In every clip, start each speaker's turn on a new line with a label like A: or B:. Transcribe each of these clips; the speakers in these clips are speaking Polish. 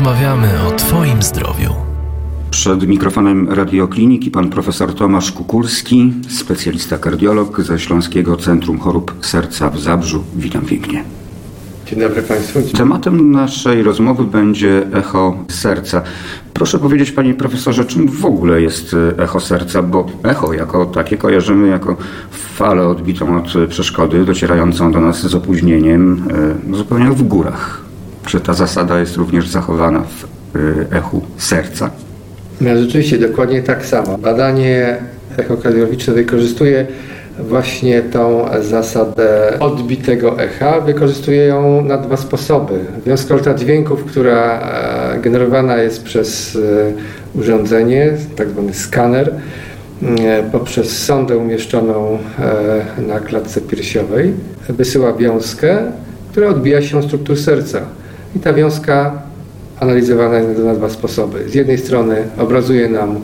A: Porozmawiamy o Twoim zdrowiu.
B: Przed mikrofonem radiokliniki pan profesor Tomasz Kukulski, specjalista kardiolog ze Śląskiego Centrum Chorób Serca w Zabrzu. Witam pięknie.
C: Dzień dobry Państwu.
B: Tematem naszej rozmowy będzie echo serca. Proszę powiedzieć, panie profesorze, czym w ogóle jest echo serca? Bo echo jako takie kojarzymy jako falę odbitą od przeszkody, docierającą do nas z opóźnieniem, e, zupełnie w górach. Czy ta zasada jest również zachowana w e, echu serca?
C: No, rzeczywiście dokładnie tak samo. Badanie echokardiologiczne wykorzystuje właśnie tą zasadę odbitego echa. Wykorzystuje ją na dwa sposoby. Wiązkolta dźwięków, która e, generowana jest przez e, urządzenie, tak zwany skaner, e, poprzez sondę umieszczoną na klatce piersiowej, wysyła wiązkę, która odbija się od struktur serca. I ta wiązka analizowana jest na dwa sposoby. Z jednej strony obrazuje nam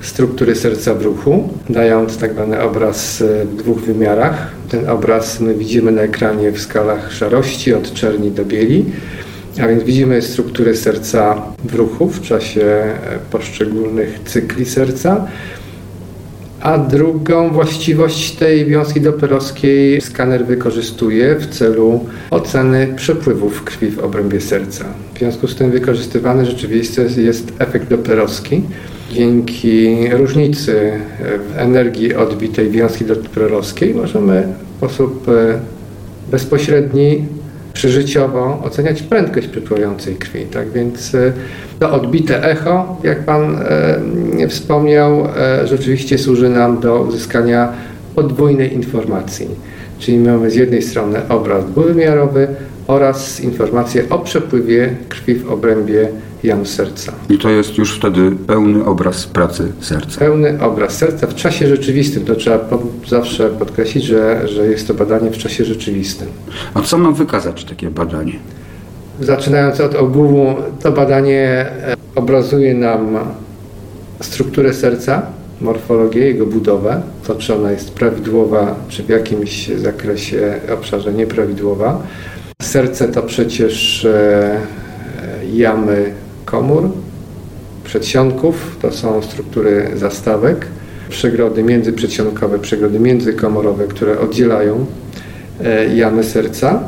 C: struktury serca w ruchu, dając tak zwany obraz e, w dwóch wymiarach. Ten obraz my widzimy na ekranie w skalach szarości od czerni do bieli. A więc widzimy strukturę serca w ruchu w czasie e, poszczególnych cykli serca. A drugą właściwość tej wiązki doperowskiej skaner wykorzystuje w celu oceny przepływów krwi w obrębie serca. W związku z tym wykorzystywany rzeczywiście jest efekt doperowski. Dzięki różnicy w energii odbitej wiązki doperowskiej możemy w sposób e, bezpośredni przeżyciowo oceniać prędkość przepływającej krwi. Tak więc e, to odbite echo, jak Pan e, wspomniał, e, rzeczywiście służy nam do uzyskania podwójnej informacji. Czyli mamy z jednej strony obraz dwuwymiarowy oraz informację o przepływie krwi w obrębie jam serca.
B: I to jest już wtedy pełny obraz pracy serca.
C: Pełny obraz serca w czasie rzeczywistym. To trzeba po, zawsze podkreślić, że, że jest to badanie w czasie rzeczywistym.
B: A co ma wykazać takie badanie?
C: Zaczynając od ogółu, to badanie e, obrazuje nam strukturę serca, morfologię, jego budowę, to czy ona jest prawidłowa, czy w jakimś zakresie, obszarze nieprawidłowa. Serce to przecież e, jamy komór, przedsionków, to są struktury zastawek, przegrody międzyprzedsionkowe, przegrody międzykomorowe, które oddzielają e, jamy serca,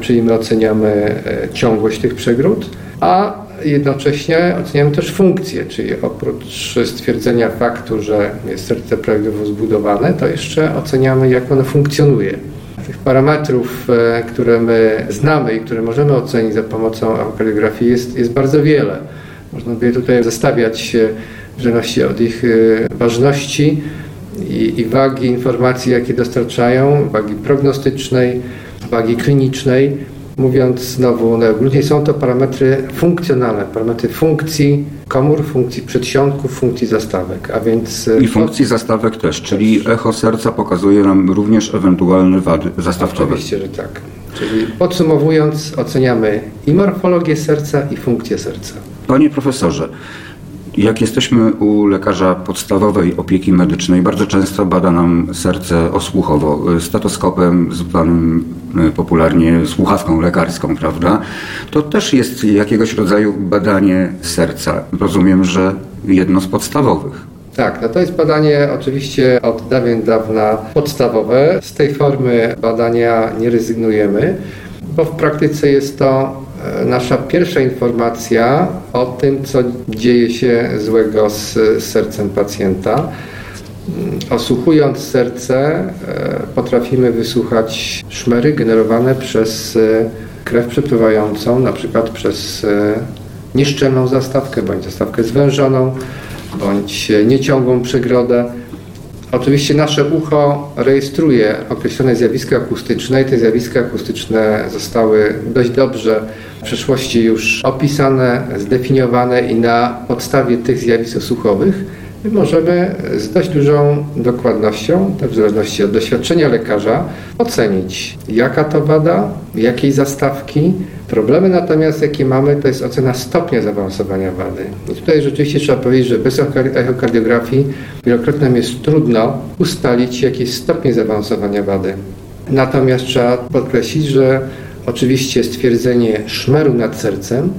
C: czyli my oceniamy e, ciągłość tych przegród, a jednocześnie oceniamy też funkcję, czyli oprócz stwierdzenia faktu, że jest serce prawidłowo zbudowane, to jeszcze oceniamy, jak ono funkcjonuje. Tych parametrów, e, które my znamy i które możemy ocenić za pomocą echokardiografii jest, jest bardzo wiele. Można by je tutaj zestawiać w zależności od ich e, ważności i, i wagi informacji, jakie dostarczają, wagi prognostycznej, wagi klinicznej. Mówiąc znowu najogólniej, są to parametry funkcjonalne, parametry funkcji komór, funkcji przedsionków, funkcji zastawek, a więc...
B: E, I funkcji zastawek też, czyli echo serca pokazuje nam również ewentualne wady zastawkowe.
C: Oczywiście, że tak. Czyli podsumowując, oceniamy i morfologię serca, i funkcję serca.
B: Panie profesorze, jak jesteśmy u lekarza podstawowej opieki medycznej, bardzo często bada nam serce osłuchowo, stetoskopem zwanym e, popularnie słuchawką lekarską, prawda? To też jest jakiegoś rodzaju badanie serca. Rozumiem, że jedno z podstawowych.
C: Tak, no to jest badanie oczywiście od dawien dawna podstawowe. Z tej formy badania nie rezygnujemy, bo w praktyce jest to E, nasza pierwsza informacja o tym, co dzieje się złego z sercem pacjenta. Mm, osłuchując serce, e, potrafimy wysłuchać szmery generowane przez e, krew przepływającą, na przykład przez nieszczelną zastawkę, bądź zastawkę zwężoną, bądź nieciągłą przegrodę. Oczywiście nasze ucho rejestruje określone zjawiska akustyczne i te zjawiska akustyczne zostały dość dobrze w przeszłości już opisane, zdefiniowane i na podstawie tych zjawisk słuchowych możemy z dość dużą dokładnością, w zależności od doświadczenia lekarza, ocenić jaka to wada, jakiej zastawki. Problemy natomiast, jakie mamy, to jest ocena stopnia zaawansowania wady. I tutaj rzeczywiście trzeba powiedzieć, że bez echokardiografii wielokrotnie jest trudno ustalić jakiś stopień zaawansowania wady. Natomiast trzeba podkreślić, że Oczywiście stwierdzenie szmeru nad sercem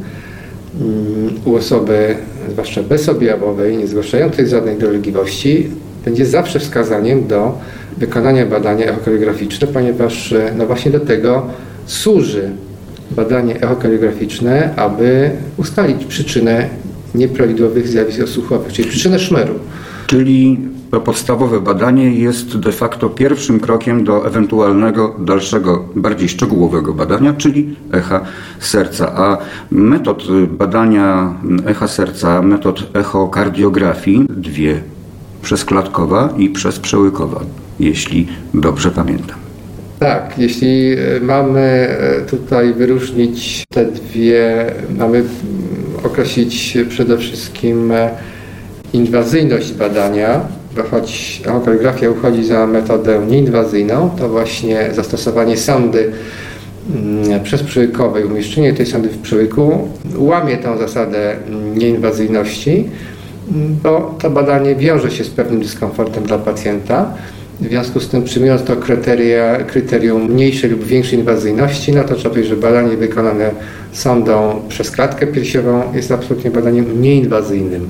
C: mm, u osoby, zwłaszcza bezobjawowej, nie zgłaszającej żadnej dolegliwości, będzie zawsze wskazaniem do wykonania badania echokardiograficzne, ponieważ e, no właśnie do tego służy badanie echokardiograficzne, aby ustalić przyczynę nieprawidłowych zjawisk osłuchowych, czyli przyczynę szmeru.
B: Czyli to podstawowe badanie jest de facto pierwszym krokiem do ewentualnego dalszego, bardziej szczegółowego badania, czyli echa serca. A metod badania echa serca, metod echokardiografii, dwie, przezklatkowa i przezprzełykowa, jeśli dobrze pamiętam.
C: Tak, jeśli e, mamy e, tutaj wyróżnić te dwie, mamy określić przede wszystkim e, inwazyjność badania, bo choć echokardiografia uchodzi za metodę nieinwazyjną, to właśnie zastosowanie sondy mm, przez przełykowej, umieszczenie tej sondy w przełyku łamie tę zasadę nieinwazyjności, bo to badanie wiąże się z pewnym dyskomfortem dla pacjenta. W związku z tym, przyjmując to kryteria, kryterium mniejszej lub większej inwazyjności, no to trzeba powiedzieć, że badanie wykonane sondą przez klatkę piersiową jest absolutnie badaniem nieinwazyjnym.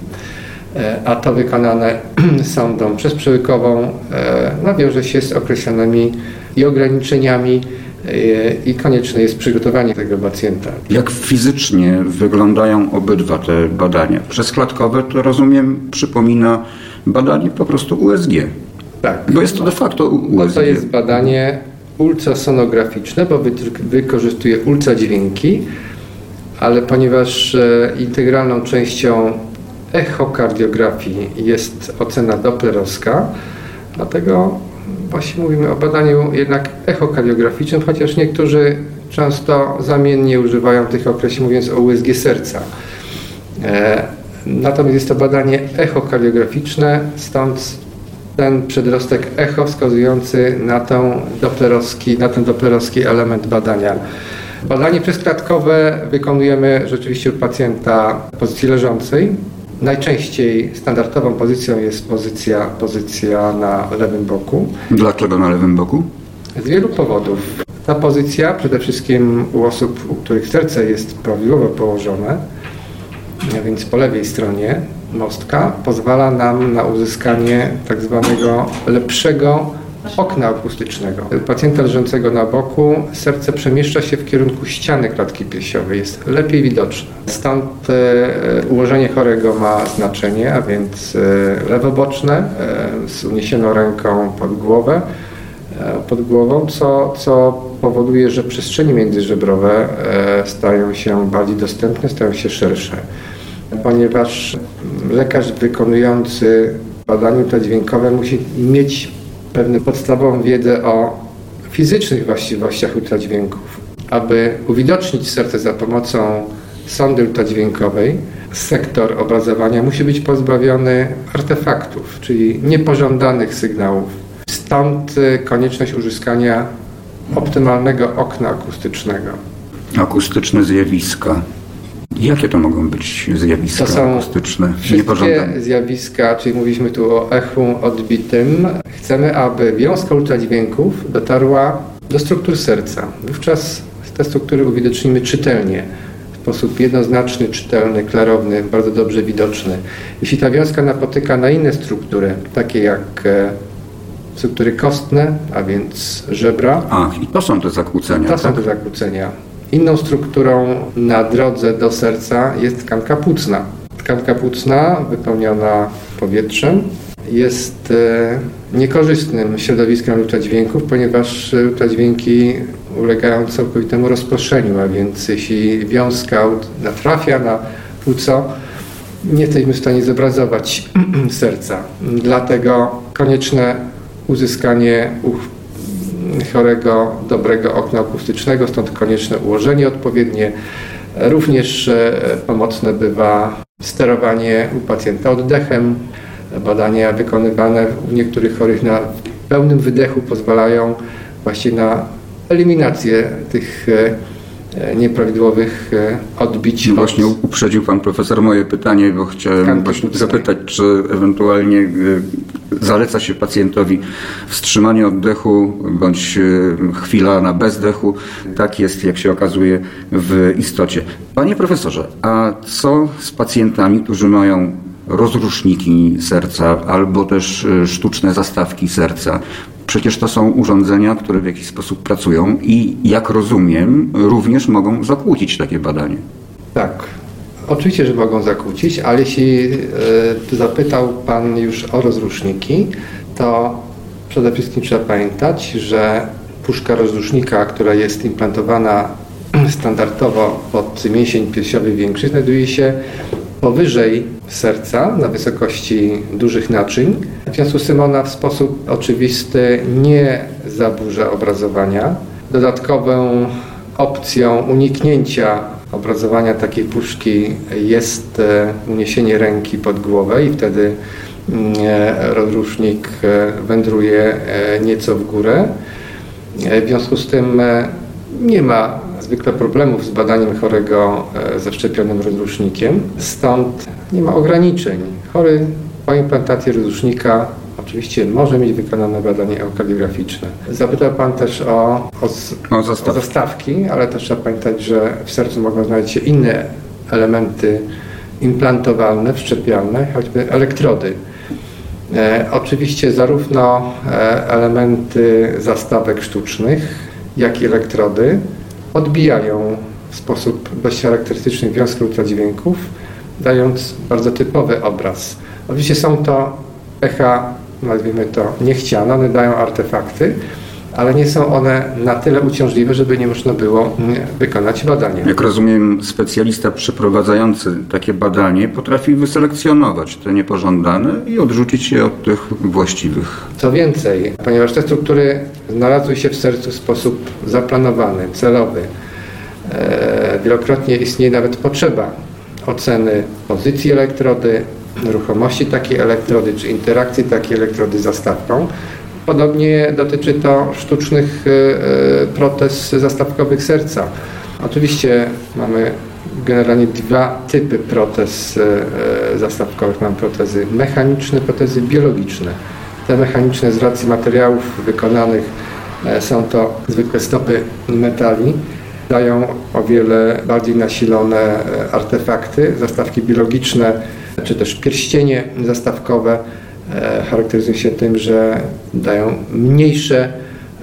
C: E, a to wykonane sondą przezprzełykową e, no, wiąże się z określonymi i ograniczeniami e, i konieczne jest przygotowanie tego pacjenta.
B: Jak fizycznie wyglądają obydwa te badania? Przezklatkowe to rozumiem przypomina badanie po prostu USG.
C: Tak.
B: Bo jest to de facto USG.
C: Bo to jest badanie ultrasonograficzne, bo wykorzystuje ultradźwięki, ale ponieważ integralną częścią echokardiografii jest ocena doplerowska, dlatego właśnie mówimy o badaniu jednak echokardiograficznym, chociaż niektórzy często zamiennie używają tych określeń mówiąc o USG serca. E, natomiast jest to badanie echokardiograficzne, stąd ten przedrostek echo wskazujący na, tą doplerowski, na ten doplerowski element badania. Badanie przezklatkowe wykonujemy rzeczywiście u pacjenta w pozycji leżącej, Najczęściej standardową pozycją jest pozycja, pozycja na lewym boku.
B: Dlaczego na lewym boku?
C: Z wielu powodów. Ta pozycja przede wszystkim u osób, u których serce jest prawidłowo położone, więc po lewej stronie mostka, pozwala nam na uzyskanie tak zwanego lepszego okna akustycznego. Pacjenta leżącego na boku serce przemieszcza się w kierunku ściany klatki piersiowej, jest lepiej widoczne. Stąd e, ułożenie chorego ma znaczenie, a więc e, lewoboczne e, z uniesioną ręką pod głowę, pod głową, co, co powoduje, że przestrzenie międzyżebrowe stają się bardziej dostępne, stają się szersze. Ponieważ lekarz wykonujący badanie ultradźwiękowe musi mieć pewną podstawową wiedzę o fizycznych właściwościach ultradźwięków. Aby uwidocznić serce za pomocą sondy ultradźwiękowej, sektor obrazowania musi być pozbawiony artefaktów, czyli niepożądanych sygnałów. Stąd y, konieczność uzyskania optymalnego okna akustycznego.
B: Akustyczne zjawiska. Jakie to mogą być zjawiska
C: to są
B: akustyczne
C: wszystkie zjawiska, czyli mówiliśmy tu o echu odbitym. Chcemy, aby wiązka ultradźwięków dotarła do struktur serca. Wówczas te struktury uwidocznimy czytelnie, w sposób jednoznaczny, czytelny, klarowny, bardzo dobrze widoczny. Jeśli ta wiązka napotyka na inne struktury, takie jak e, struktury kostne, a więc żebra.
B: Ach, i to są te zakłócenia.
C: To tak? są te zakłócenia. Inną strukturą na drodze do serca jest tkanka płucna. Tkanka płucna wypełniona powietrzem jest e, niekorzystnym środowiskiem ultradźwięków, ponieważ ultradźwięki ulegają całkowitemu rozproszeniu, a więc jeśli wiązka natrafia na płuco, nie jesteśmy w stanie zobrazować serca. Dlatego konieczne uzyskanie chorego dobrego okna akustycznego, stąd konieczne ułożenie odpowiednie. Również e, pomocne bywa sterowanie u pacjenta oddechem. Badania wykonywane u niektórych chorych na pełnym wydechu pozwalają właśnie na eliminację tych e, nieprawidłowych e, odbić.
B: No właśnie uprzedził pan profesor moje pytanie, bo chciałem właśnie zapytać, czy ewentualnie zaleca się pacjentowi wstrzymanie oddechu bądź chwila na bezdechu. Tak jest, jak się okazuje, w istocie. Panie profesorze, a co z pacjentami, którzy mają rozruszniki serca albo też sztuczne zastawki serca? Przecież to są urządzenia, które w jakiś sposób pracują i jak rozumiem, również mogą zakłócić takie badanie.
C: Tak. Oczywiście, że mogą zakłócić, ale jeśli y, zapytał Pan już o rozruszniki, to przede wszystkim trzeba pamiętać, że puszka rozrusznika, która jest implantowana standardowo pod mięsień piersiowy większy, znajduje się powyżej serca na wysokości dużych naczyń. W związku z tym ona w sposób oczywisty nie zaburza obrazowania. Dodatkową opcją uniknięcia obrazowania takiej puszki jest e, uniesienie ręki pod głowę i wtedy mm, e, rozrusznik e, wędruje nieco w górę. W związku z tym nie ma zwykle problemów z badaniem chorego e, ze wszczepionym rozrusznikiem, stąd nie ma ograniczeń. Chory po implantacji rozrusznika oczywiście może mieć wykonane badanie eukardiograficzne. Zapytał Pan też o, o, o, zastawki. o zastawki, ale też trzeba pamiętać, że w sercu mogą znaleźć się inne elementy implantowalne, wszczepialne, choćby elektrody. E, oczywiście zarówno e, elementy zastawek sztucznych, jak i elektrody odbijają w sposób dość charakterystyczny wiązki ultradźwięków, dając bardzo typowy obraz. Oczywiście są to echa, nazwijmy to niechciane, one dają artefakty, ale nie są one na tyle uciążliwe, żeby nie można było mm, wykonać badania.
B: Jak rozumiem, specjalista przeprowadzający takie badanie potrafi wyselekcjonować te niepożądane i odrzucić je od tych właściwych.
C: Co więcej, ponieważ te struktury znalazły się w sercu w sposób zaplanowany, celowy, e, wielokrotnie istnieje nawet potrzeba oceny pozycji elektrody, ruchomości takiej elektrody, czy interakcji takiej elektrody z zastawką, Podobnie dotyczy to sztucznych e, e, protez zastawkowych serca. Oczywiście mamy generalnie dwa typy protez e, zastawkowych. Mamy protezy mechaniczne, protezy biologiczne. Te mechaniczne z racji materiałów wykonanych są to zwykłe stopy metali. Dają o wiele bardziej nasilone artefakty. Zastawki biologiczne czy też pierścienie zastawkowe charakteryzują się tym, że dają mniejsze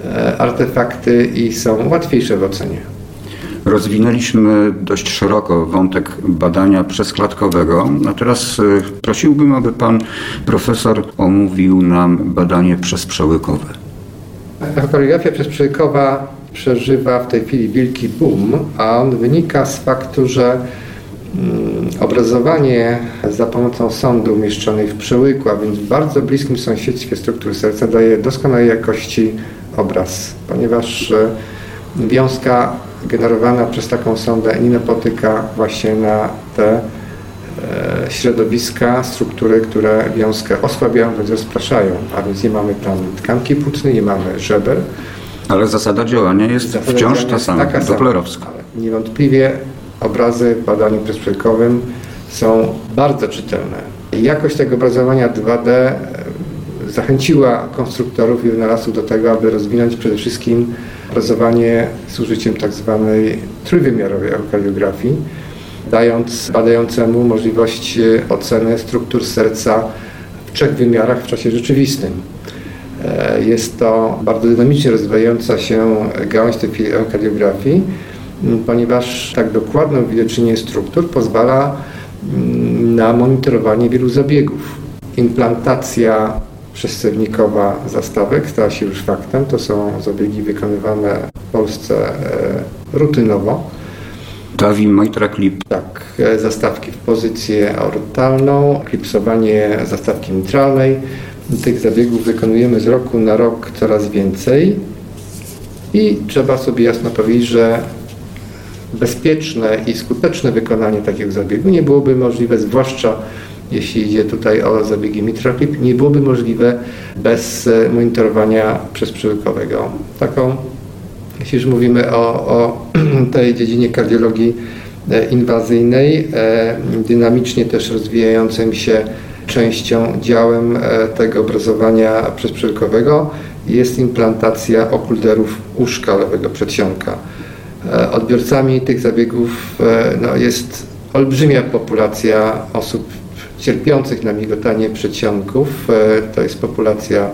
C: e, artefakty i są łatwiejsze w ocenie.
B: Rozwinęliśmy dość szeroko wątek badania przesklatkowego, a teraz e, prosiłbym, aby pan profesor omówił nam badanie przezprzełykowe.
C: Choreografia przezprzełykowa przeżywa w tej chwili wielki boom, a on wynika z faktu, że obrazowanie za pomocą sondy umieszczonej w przełyku, a więc w bardzo bliskim sąsiedztwie struktury serca daje doskonałej jakości obraz, ponieważ e, wiązka generowana przez taką sondę nie napotyka właśnie na te e, środowiska, struktury, które wiązkę osłabiają bądź rozpraszają, a więc nie mamy tam tkanki płótnej, nie mamy żeber.
B: Ale zasada działania jest zasada wciąż działania ta sama, doplerowska.
C: Niewątpliwie obrazy w badaniu bezprzelikowym są bardzo czytelne. Jakość tego obrazowania 2D e, zachęciła konstruktorów i wynalazców do tego, aby rozwinąć przede wszystkim obrazowanie z użyciem. Tak trójwymiarowej eukardiografii, dając badającemu możliwość e, oceny struktur serca w trzech wymiarach w czasie rzeczywistym. E, jest to bardzo dynamicznie rozwijająca się gałąź tej eukardiografii, ponieważ tak dokładne uwidocznienie struktur pozwala mm, na monitorowanie wielu zabiegów. Implantacja przescewnikowa zastawek stała się już faktem. To są zabiegi wykonywane w Polsce e, rutynowo.
B: Dawi Mitra Clip.
C: Tak, e, zastawki w pozycję orbitalną, klipsowanie zastawki mitralnej. Tych zabiegów wykonujemy z roku na rok coraz więcej i trzeba sobie jasno powiedzieć, że bezpieczne i skuteczne wykonanie takiego zabiegu nie byłoby możliwe, zwłaszcza jeśli idzie tutaj o zabiegi mitroclip, nie byłoby możliwe bez e, monitorowania przezprzyłykowego. Taką, jeśli już mówimy o, o tej dziedzinie kardiologii e, inwazyjnej, e, dynamicznie też rozwijającym się częścią, działem tego obrazowania przezprzyłkowego jest implantacja okulderów uszka lewego przedsionka. E, odbiorcami tych zabiegów e, no, jest olbrzymia populacja osób cierpiących na migotanie przedsionków. To jest populacja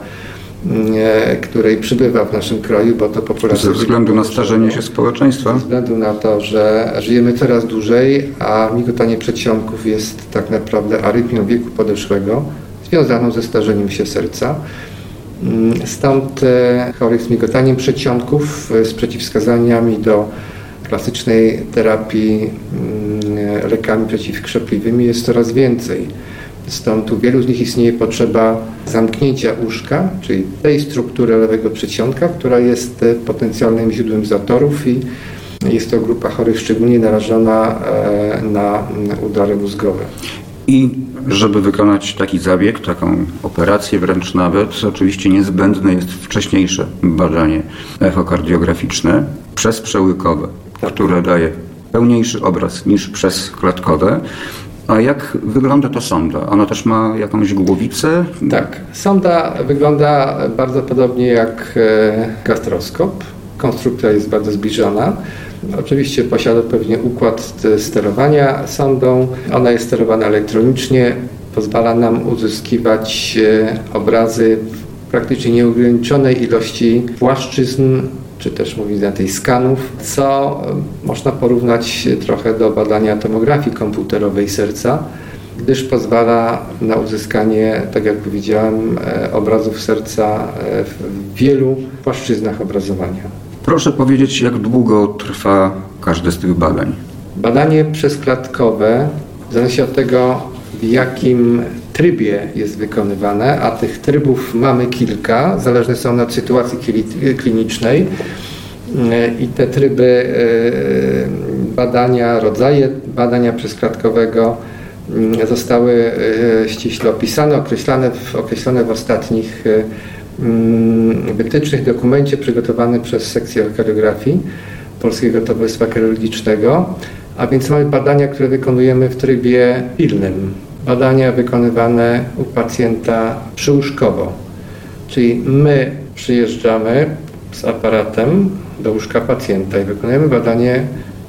C: której przybywa w naszym kraju, bo to populacja...
B: Ze względu na starzenie się społeczeństwa?
C: Ze względu na to, że żyjemy coraz dłużej, a migotanie przedsionków jest tak naprawdę arytmią wieku podeszłego, związaną ze starzeniem się serca. Mm, stąd e, chorych z migotaniem przedsionków e, z przeciwwskazaniami do klasycznej terapii mm, lekami przeciwkrzepliwymi jest coraz więcej. Stąd u wielu z nich istnieje potrzeba zamknięcia łóżka, czyli tej struktury lewego przedsionka, która jest e, potencjalnym źródłem zatorów i jest to grupa chorych szczególnie narażona na udary mózgowe.
B: I żeby wykonać taki zabieg, taką operację wręcz nawet, oczywiście niezbędne jest wcześniejsze badanie echokardiograficzne przez przełykowe, które daje pełniejszy obraz niż przez klatkowe. A jak wygląda ta sonda? Ona też ma jakąś głowicę?
C: Tak. Sonda wygląda bardzo podobnie jak e, gastroskop. Konstrukcja jest bardzo zbliżona. Oczywiście posiada pewnie układ sterowania sondą. Ona jest sterowana elektronicznie. Pozwala nam uzyskiwać e, obrazy w praktycznie nieograniczonej ilości płaszczyzn czy też mówiąc tej skanów, co można porównać trochę do badania tomografii komputerowej serca, gdyż pozwala na uzyskanie, tak jak powiedziałem, e, obrazów serca e, w wielu płaszczyznach obrazowania.
B: Proszę powiedzieć, jak długo trwa każde z tych badań?
C: Badanie przezklatkowe, w zależności od tego, w jakim trybie jest wykonywane, a tych trybów mamy kilka, zależne są od sytuacji klinicznej i te tryby e, badania, rodzaje badania przezklatkowego mm, zostały e, ściśle opisane, określone w, ostatnich e, wytycznych dokumencie przygotowanym przez sekcję kariografii Polskiego Towarzystwa Kardiologicznego, a więc mamy badania, które wykonujemy w trybie pilnym badania wykonywane u pacjenta przyłóżkowo. Czyli my przyjeżdżamy z aparatem do łóżka pacjenta i wykonujemy badanie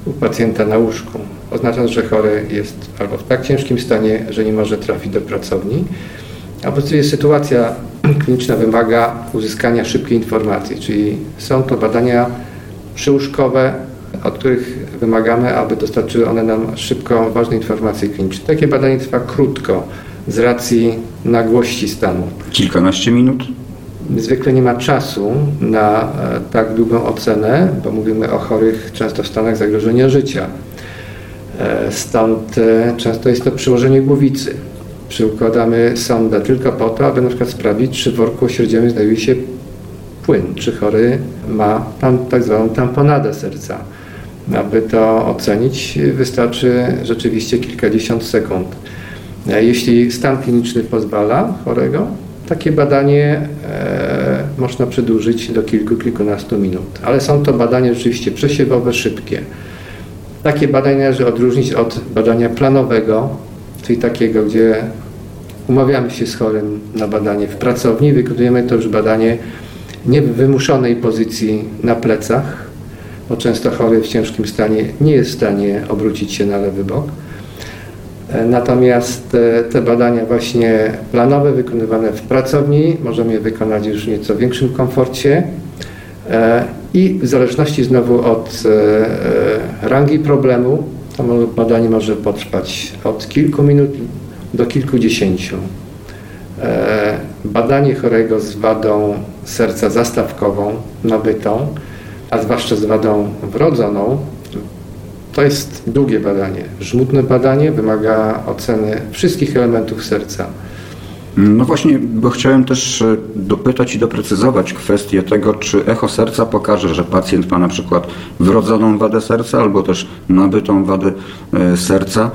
C: u pacjenta na łóżku. Oznacza, że chory jest albo w tak ciężkim stanie, że nie może trafić do pracowni, albo sytuacja kliniczna wymaga uzyskania szybkiej informacji, czyli są to badania przyłóżkowe, od których wymagamy, aby dostarczyły one nam szybko ważne informacje kliniczne. Takie badanie trwa krótko z racji nagłości stanu.
B: Kilkanaście minut?
C: Zwykle nie ma czasu na e, tak długą ocenę, bo mówimy o chorych często w stanach zagrożenia życia. E, stąd e, często jest to przyłożenie głowicy. Przykładamy sondę tylko po to, aby na przykład sprawdzić, czy w worku środziowym znajduje się płyn, czy chory ma tam tak zwaną tamponadę serca. Aby to ocenić, wystarczy rzeczywiście kilkadziesiąt sekund. Jeśli stan kliniczny pozwala chorego, takie badanie e, można przedłużyć do kilku, kilkunastu minut. Ale są to badania rzeczywiście przesiewowe, szybkie. Takie badanie należy odróżnić od badania planowego, czyli takiego, gdzie umawiamy się z chorym na badanie w pracowni, wykonujemy to już badanie nie w wymuszonej pozycji na plecach, bo często chory w ciężkim stanie nie jest w stanie obrócić się na lewy bok. E, natomiast e, te badania właśnie planowe, wykonywane w pracowni, możemy je wykonać już w nieco większym komforcie e, i w zależności znowu od rangi problemu, to badanie może potrwać od kilku minut do kilkudziesięciu. Badanie chorego z wadą serca zastawkową, nabytą, a zwłaszcza z wadą wrodzoną, to jest długie badanie. Żmudne badanie wymaga oceny wszystkich elementów serca.
B: No właśnie, bo chciałem też e, dopytać i doprecyzować kwestię tego, czy echo serca pokaże, że pacjent ma na przykład wrodzoną wadę serca albo też nabytą wadę e, serca.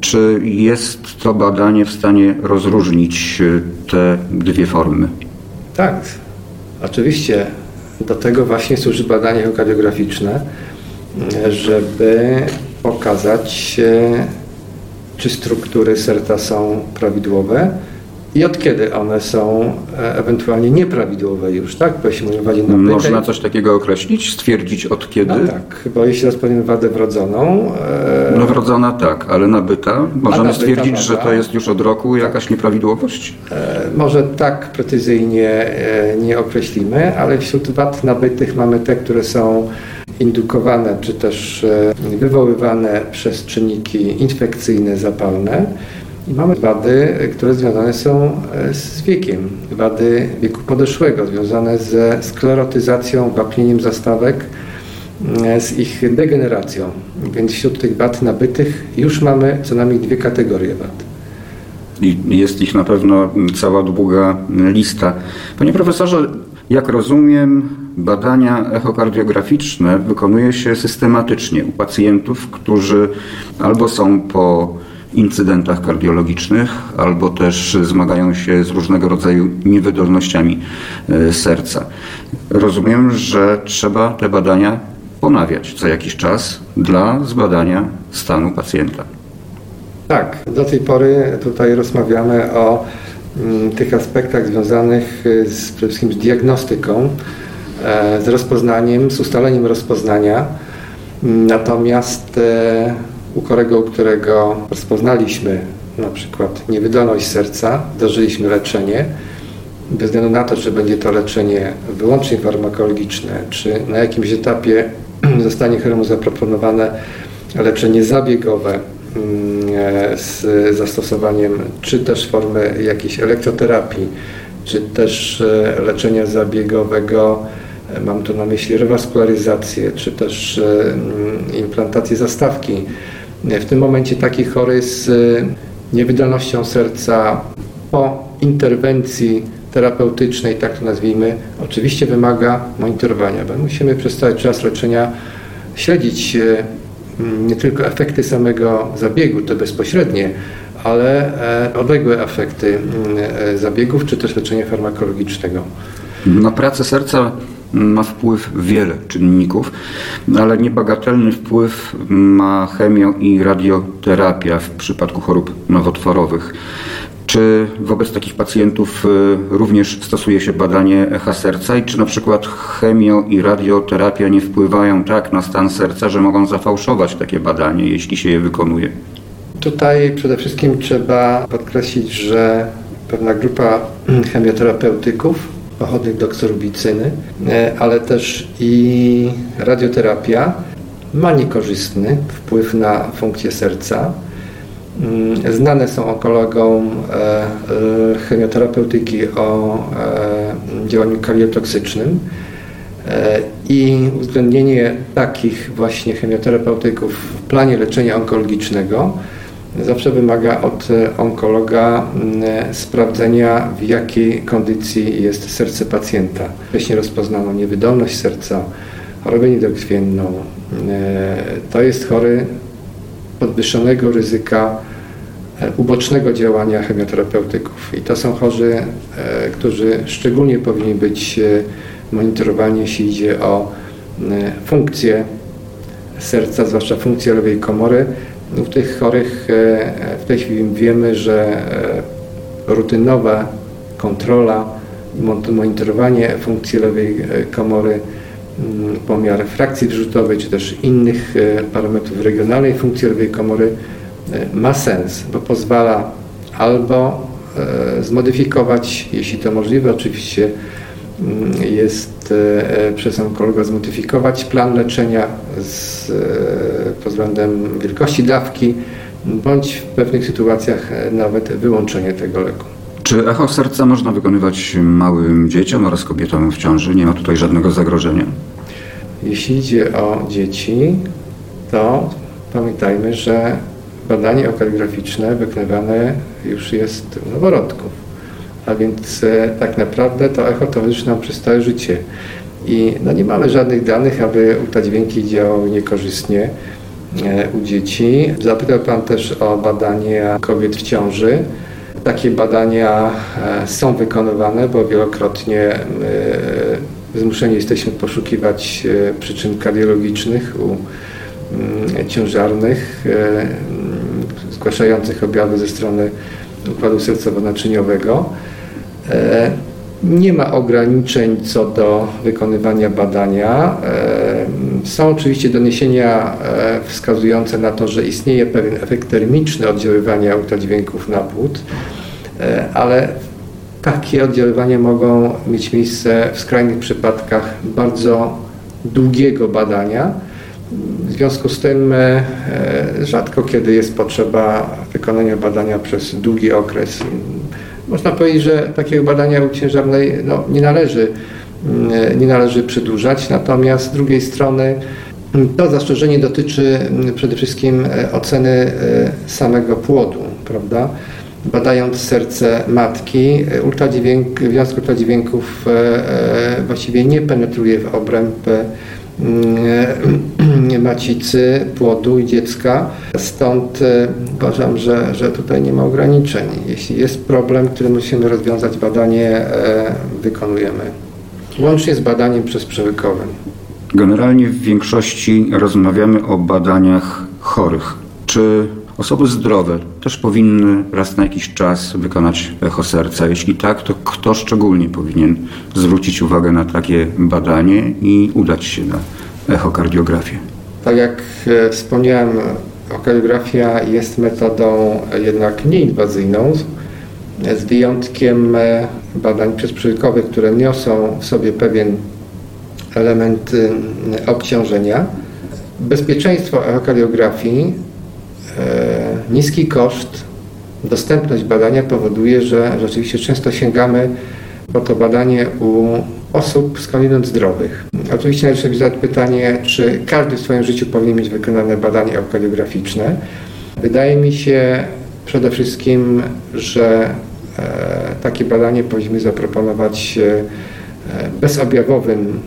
B: Czy jest to badanie w stanie rozróżnić e, te dwie formy?
C: Tak, oczywiście do tego właśnie służy badanie echokardiograficzne, żeby pokazać czy struktury serca są prawidłowe i od kiedy one są e, ewentualnie nieprawidłowe już, tak?
B: Bo jeśli mówimy wadzie nabytej, Można coś takiego określić, stwierdzić od kiedy?
C: No tak, bo jeśli rozpoznamy wadę wrodzoną...
B: E... No wrodzona tak, ale nabyta? Możemy nabyta stwierdzić, że to jest już od roku jakaś tak. nieprawidłowość?
C: E, może tak precyzyjnie e, nie określimy, ale wśród wad nabytych mamy te, które są indukowane czy też e, wywoływane przez czynniki infekcyjne, zapalne. I mamy wady, które związane są e, z wiekiem, wady wieku podeszłego, związane ze sklerotyzacją, wapnieniem zastawek, e, z ich degeneracją. Więc wśród tych wad nabytych już mamy co najmniej dwie kategorie wad.
B: I jest ich na pewno cała długa lista. Panie profesorze, jak rozumiem, badania echokardiograficzne wykonuje się systematycznie u pacjentów, którzy albo są po incydentach kardiologicznych, albo też zmagają się z różnego rodzaju niewydolnościami e, serca. Rozumiem, że trzeba te badania ponawiać co jakiś czas dla zbadania stanu pacjenta.
C: Tak, do tej pory tutaj rozmawiamy o mm, tych aspektach związanych z, przede wszystkim z diagnostyką, e, z rozpoznaniem, z ustaleniem rozpoznania. Natomiast e, u chorego, u którego rozpoznaliśmy na przykład niewydolność serca, dożyliśmy leczenie, bez względu na to, czy będzie to leczenie wyłącznie farmakologiczne, czy na jakimś etapie zostanie choremu zaproponowane leczenie zabiegowe mm, e, z zastosowaniem czy też formy jakiejś elektroterapii, czy też e, leczenia zabiegowego, e, mam tu na myśli rewaskularyzację, czy też mm, implantację zastawki w tym momencie taki chory z y, niewydolnością serca po interwencji terapeutycznej, tak to nazwijmy, oczywiście wymaga monitorowania, bo musimy przez cały czas leczenia śledzić y, nie tylko efekty samego zabiegu, to bezpośrednie, ale e, odległe efekty e, zabiegów, czy też leczenia farmakologicznego.
B: Na pracę serca ma wpływ wiele czynników, ale niebagatelny wpływ ma chemio i radioterapia w przypadku chorób nowotworowych. Czy wobec takich pacjentów y, również stosuje się badanie echa serca i czy na przykład chemio i radioterapia nie wpływają tak na stan serca, że mogą zafałszować takie badanie, jeśli się je wykonuje?
C: Tutaj przede wszystkim trzeba podkreślić, że pewna grupa chemioterapeutyków pochodnych doksorubicyny, e, ale też i radioterapia ma niekorzystny wpływ na funkcję serca. Mm, znane są onkologom e, e, chemioterapeutyki o działaniu kardiotoksycznym i uwzględnienie takich właśnie chemioterapeutyków w planie leczenia onkologicznego zawsze wymaga od e, onkologa sprawdzenia, w jakiej kondycji jest serce pacjenta. Wcześniej rozpoznano niewydolność serca, chorobę niedokrwienną. E, to jest chory podwyższonego ryzyka e, ubocznego działania chemioterapeutyków. I to są chorzy, którzy szczególnie powinni być monitorowani, jeśli idzie o funkcję serca, zwłaszcza funkcję lewej komory, u tych chorych e, w tej chwili wiemy, że e, rutynowa kontrola i monitorowanie funkcji lewej e, komory, mm, pomiar frakcji wrzutowej, czy też innych parametrów regionalnej funkcji lewej komory ma sens, bo pozwala albo zmodyfikować, jeśli to możliwe, oczywiście jest E, przez onkologa zmodyfikować plan leczenia z, e, pod względem wielkości dawki, bądź w pewnych sytuacjach e, nawet wyłączenie tego leku.
B: Czy echo serca można wykonywać małym dzieciom oraz kobietom w ciąży? Nie ma tutaj żadnego zagrożenia?
C: Jeśli idzie o dzieci, to pamiętajmy, że badanie okardiograficzne wykonywane już już u noworodków a więc e, tak naprawdę to echo towarzyszy nam przez całe życie. I no nie mamy żadnych danych, aby ultradźwięki działały niekorzystnie e, u dzieci. Zapytał Pan też o badania kobiet w ciąży. Takie badania e, są wykonywane, bo wielokrotnie zmuszeni jesteśmy poszukiwać przyczyn kardiologicznych u mm, ciężarnych zgłaszających objawy ze strony układu sercowo-naczyniowego. E, nie ma ograniczeń co do wykonywania badania. E, są oczywiście doniesienia e, wskazujące na to, że istnieje pewien efekt termiczny oddziaływania ultradźwięków na płód, ale takie oddziaływania mogą mieć miejsce w skrajnych przypadkach bardzo długiego badania. W związku z tym rzadko kiedy jest potrzeba wykonania badania przez długi okres. Można powiedzieć, że takiego badania u ciężarnej no, nie, należy, mm, nie należy przedłużać, natomiast z drugiej strony mm, to zastrzeżenie dotyczy mm, przede wszystkim e, oceny e, samego płodu, prawda? Badając serce matki, e, ultradźwięk, wiązek ultradźwięków właściwie nie penetruje w obręb macicy, płodu i dziecka. Stąd e, uważam, że, że tutaj nie ma ograniczeń. Jeśli jest problem, który musimy rozwiązać, badanie e, wykonujemy. Łącznie z badaniem przez przewykowym.
B: Generalnie w większości rozmawiamy o badaniach chorych. Czy Osoby zdrowe też powinny raz na jakiś czas wykonać echo serca. Jeśli tak, to kto szczególnie powinien zwrócić uwagę na takie badanie i udać się na echokardiografię?
C: Tak jak e, wspomniałem, echokardiografia jest metodą jednak nieinwazyjną, z wyjątkiem e, badań przezprzyjkowych, które niosą w sobie pewien element obciążenia. Bezpieczeństwo echokardiografii niski koszt, dostępność badania powoduje, że rzeczywiście często sięgamy po to badanie u osób skądinąd zdrowych. Oczywiście należy sobie zadać pytanie, czy każdy w swoim życiu powinien mieć wykonane badanie eukardiograficzne. Wydaje mi się przede wszystkim, że e, takie badanie powinniśmy zaproponować e, bezobjawowym,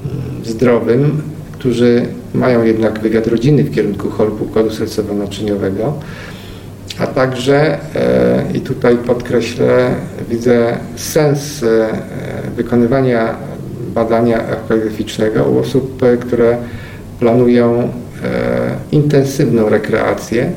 C: zdrowym, którzy mają jednak wywiad rodzinny w kierunku chorób układu sercowo-naczyniowego, a także, e, i tutaj podkreślę, widzę sens e, wykonywania badania echograficznego u osób, e, które planują intensywną rekreację.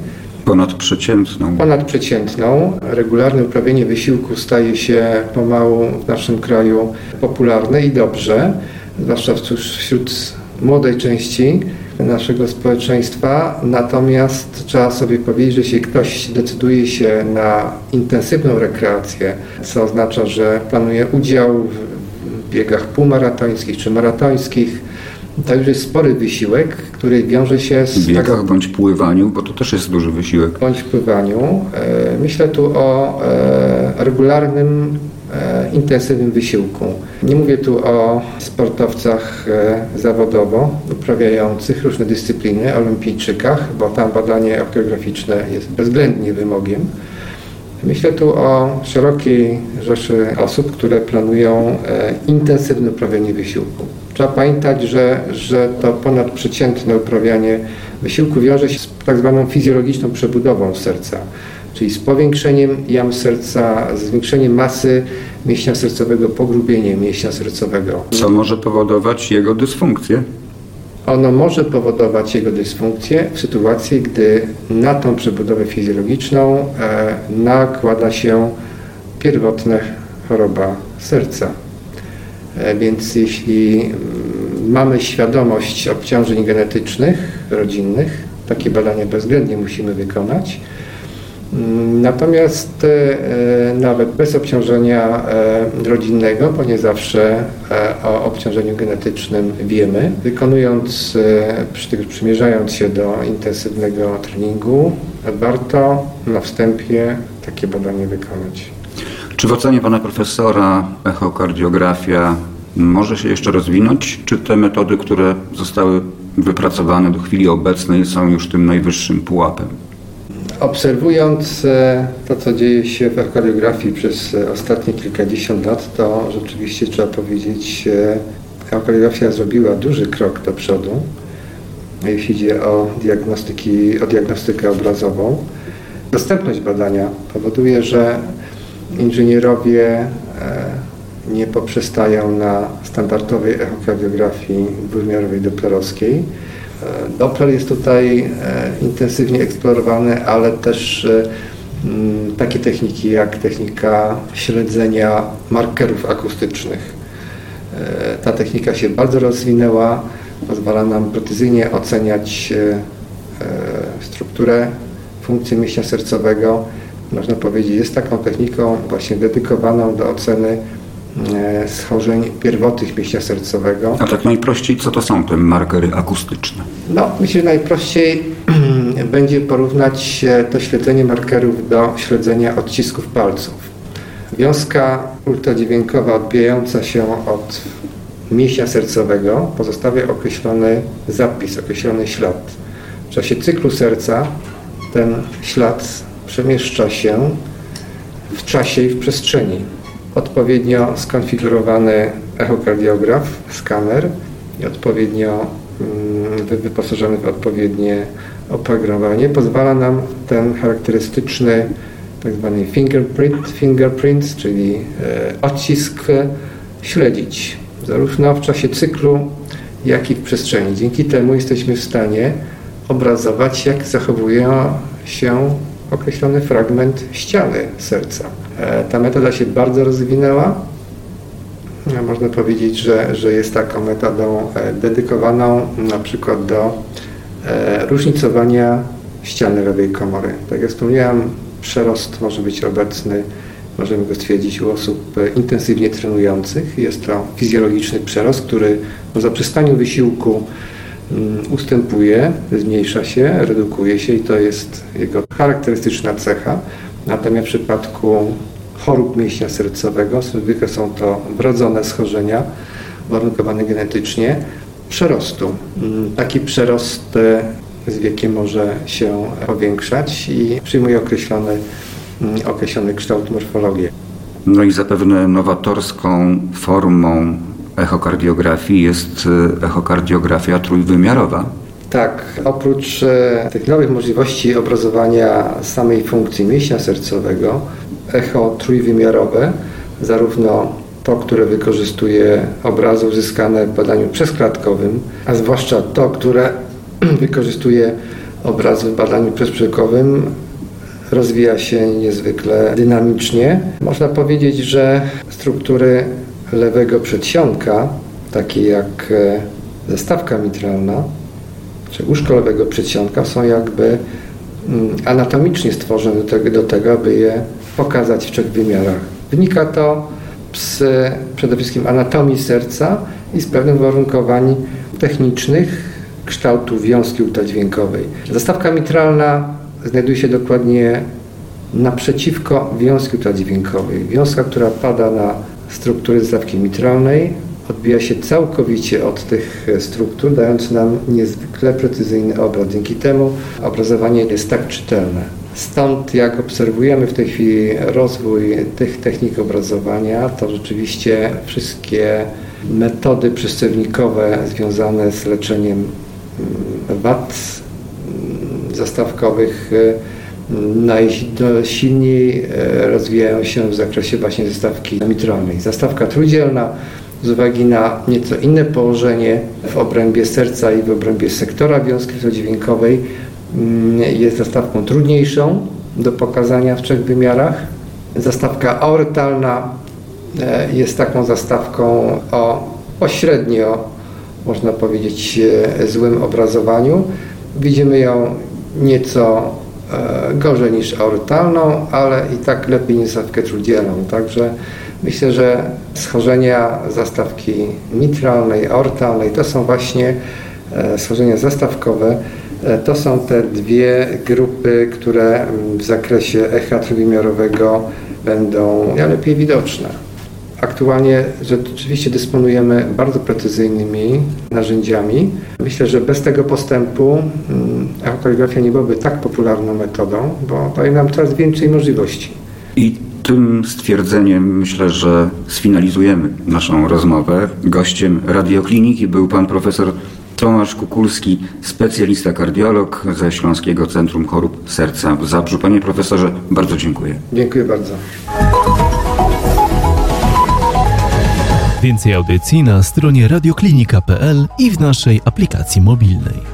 B: Ponadprzeciętną.
C: Ponadprzeciętną. Regularne uprawianie wysiłku staje się pomału w naszym kraju popularne i dobrze, zwłaszcza wśród młodej części naszego społeczeństwa, natomiast trzeba sobie powiedzieć, że jeśli ktoś decyduje się na intensywną rekreację, co oznacza, że planuje udział w biegach półmaratońskich czy maratońskich, to już jest spory wysiłek, który wiąże się z...
B: W biegach tak, bądź pływaniu, bo to też jest duży wysiłek.
C: Bądź pływaniu. E, myślę tu o e, regularnym intensywnym wysiłku. Nie mówię tu o sportowcach e, zawodowo uprawiających różne dyscypliny, olimpijczykach, bo tam badanie okograficzne jest bezwzględnie wymogiem. Myślę tu o szerokiej rzeszy osób, które planują e, intensywne uprawianie wysiłku. Trzeba pamiętać, że, że to ponadprzeciętne uprawianie wysiłku wiąże się z tak zwaną fizjologiczną przebudową serca czyli z powiększeniem jam serca, zwiększeniem masy mięśnia sercowego, pogrubieniem mięśnia sercowego.
B: Co może powodować jego dysfunkcję?
C: Ono może powodować jego dysfunkcję w sytuacji, gdy na tą przebudowę fizjologiczną e, nakłada się pierwotna choroba serca. E, więc jeśli mm, mamy świadomość obciążeń genetycznych, rodzinnych, takie badania bezwzględnie musimy wykonać. Natomiast e, nawet bez obciążenia e, rodzinnego, bo nie zawsze e, o obciążeniu genetycznym wiemy, wykonując, przymierzając się do intensywnego treningu, warto na wstępie takie badanie wykonać.
B: Czy w ocenie pana profesora echokardiografia może się jeszcze rozwinąć? Czy te metody, które zostały wypracowane do chwili obecnej są już tym najwyższym pułapem?
C: Obserwując e, to, co dzieje się w echokardiografii przez e, ostatnie kilkadziesiąt lat, to rzeczywiście trzeba powiedzieć, echokardiografia zrobiła duży krok do przodu, jeśli idzie o, diagnostyki, o diagnostykę obrazową. Dostępność badania powoduje, że inżynierowie e, nie poprzestają na standardowej echokardiografii dwuwymiarowej doplerowskiej, Doppler jest tutaj intensywnie eksplorowany, ale też mm, takie techniki jak technika śledzenia markerów akustycznych. Ta technika się bardzo rozwinęła, pozwala nam precyzyjnie oceniać strukturę, funkcję mięśnia sercowego. Można powiedzieć, jest taką techniką właśnie dedykowaną do oceny E, schorzeń pierwotnych mięśnia sercowego.
B: A tak najprościej, co to są te markery akustyczne?
C: No, myślę, że najprościej będzie porównać to śledzenie markerów do śledzenia odcisków palców. Wiązka ultradźwiękowa odbijająca się od mięśnia sercowego pozostawia określony zapis, określony ślad. W czasie cyklu serca ten ślad przemieszcza się w czasie i w przestrzeni odpowiednio skonfigurowany echokardiograf, skaner i odpowiednio mm, wyposażony w odpowiednie oprogramowanie pozwala nam ten charakterystyczny. Tak fingerprint, fingerprint, czyli e, odcisk śledzić zarówno w czasie cyklu, jak i w przestrzeni. Dzięki temu jesteśmy w stanie obrazować, jak zachowuje się określony fragment ściany serca. E, ta metoda się bardzo rozwinęła. E, można powiedzieć, że, że jest taką metodą e, dedykowaną na przykład do różnicowania ściany lewej komory. Tak jak wspomniałem, przerost może być obecny, możemy go stwierdzić u osób intensywnie trenujących. Jest to fizjologiczny przerost, który po zaprzestaniu wysiłku mm, ustępuje, zmniejsza się, redukuje się i to jest jego charakterystyczna cecha. Natomiast w przypadku chorób mięśnia sercowego, zwykle są to wrodzone schorzenia, warunkowane genetycznie, przerostu. Mm, taki przerost e, z wiekiem może się powiększać i przyjmuje określony, mm, określony kształt morfologii.
B: No i zapewne nowatorską formą echokardiografii jest e, echokardiografia trójwymiarowa.
C: Tak, oprócz e, tych nowych możliwości obrazowania samej funkcji mięśnia sercowego, echo trójwymiarowe, zarówno to, które wykorzystuje obrazy uzyskane w badaniu przezklatkowym, a zwłaszcza to, które wykorzystuje obrazy w badaniu przezprzykowym, rozwija się niezwykle dynamicznie. Można powiedzieć, że struktury lewego przedsionka, takie jak e, zastawka mitralna, czy łóżko lewego przedsionka są jakby mm, anatomicznie stworzone do tego, do tego, aby je pokazać w trzech wymiarach. Wynika to z przede wszystkim anatomii serca i z pewnych uwarunkowań technicznych kształtu wiązki ultradźwiękowej. Zastawka mitralna znajduje się dokładnie naprzeciwko wiązki ultradźwiękowej. Wiązka, która pada na struktury zastawki mitralnej, odbija się całkowicie od tych struktur, dając nam niezwykle precyzyjny obraz. Dzięki temu obrazowanie jest tak czytelne. Stąd jak obserwujemy w tej chwili rozwój tych technik obrazowania, to rzeczywiście wszystkie metody przystępnikowe związane z leczeniem mm, wad mm, zastawkowych mm, najsilniej e, rozwijają się w zakresie właśnie zastawki mitralnej. Zastawka trójdzielna z uwagi na nieco inne położenie w obrębie serca i w obrębie sektora wiązki dźwiękowej Mm, jest zastawką trudniejszą do pokazania w trzech wymiarach. Zastawka aortalna e, jest taką zastawką o pośrednio, można powiedzieć, e, złym obrazowaniu. Widzimy ją nieco e, gorzej niż aortalną, ale i tak lepiej niż zastawkę trójdzielną. Także myślę, że schorzenia zastawki mitralnej, aortalnej to są właśnie schorzenia zastawkowe, E, to są te dwie grupy, które w zakresie echa trójwymiarowego będą najlepiej widoczne. Aktualnie rzeczywiście dysponujemy bardzo precyzyjnymi narzędziami. Myślę, że bez tego postępu echokaligrafia nie byłaby tak popularną metodą, bo daje nam coraz więcej możliwości.
B: Tym stwierdzeniem myślę, że sfinalizujemy naszą rozmowę. Gościem radiokliniki był pan profesor Tomasz Kukulski, specjalista kardiolog ze Śląskiego Centrum Chorób Serca w Zabrzu. Panie profesorze, bardzo dziękuję.
C: Dziękuję bardzo.
A: Więcej audycji na stronie radioklinika.pl i w naszej aplikacji mobilnej.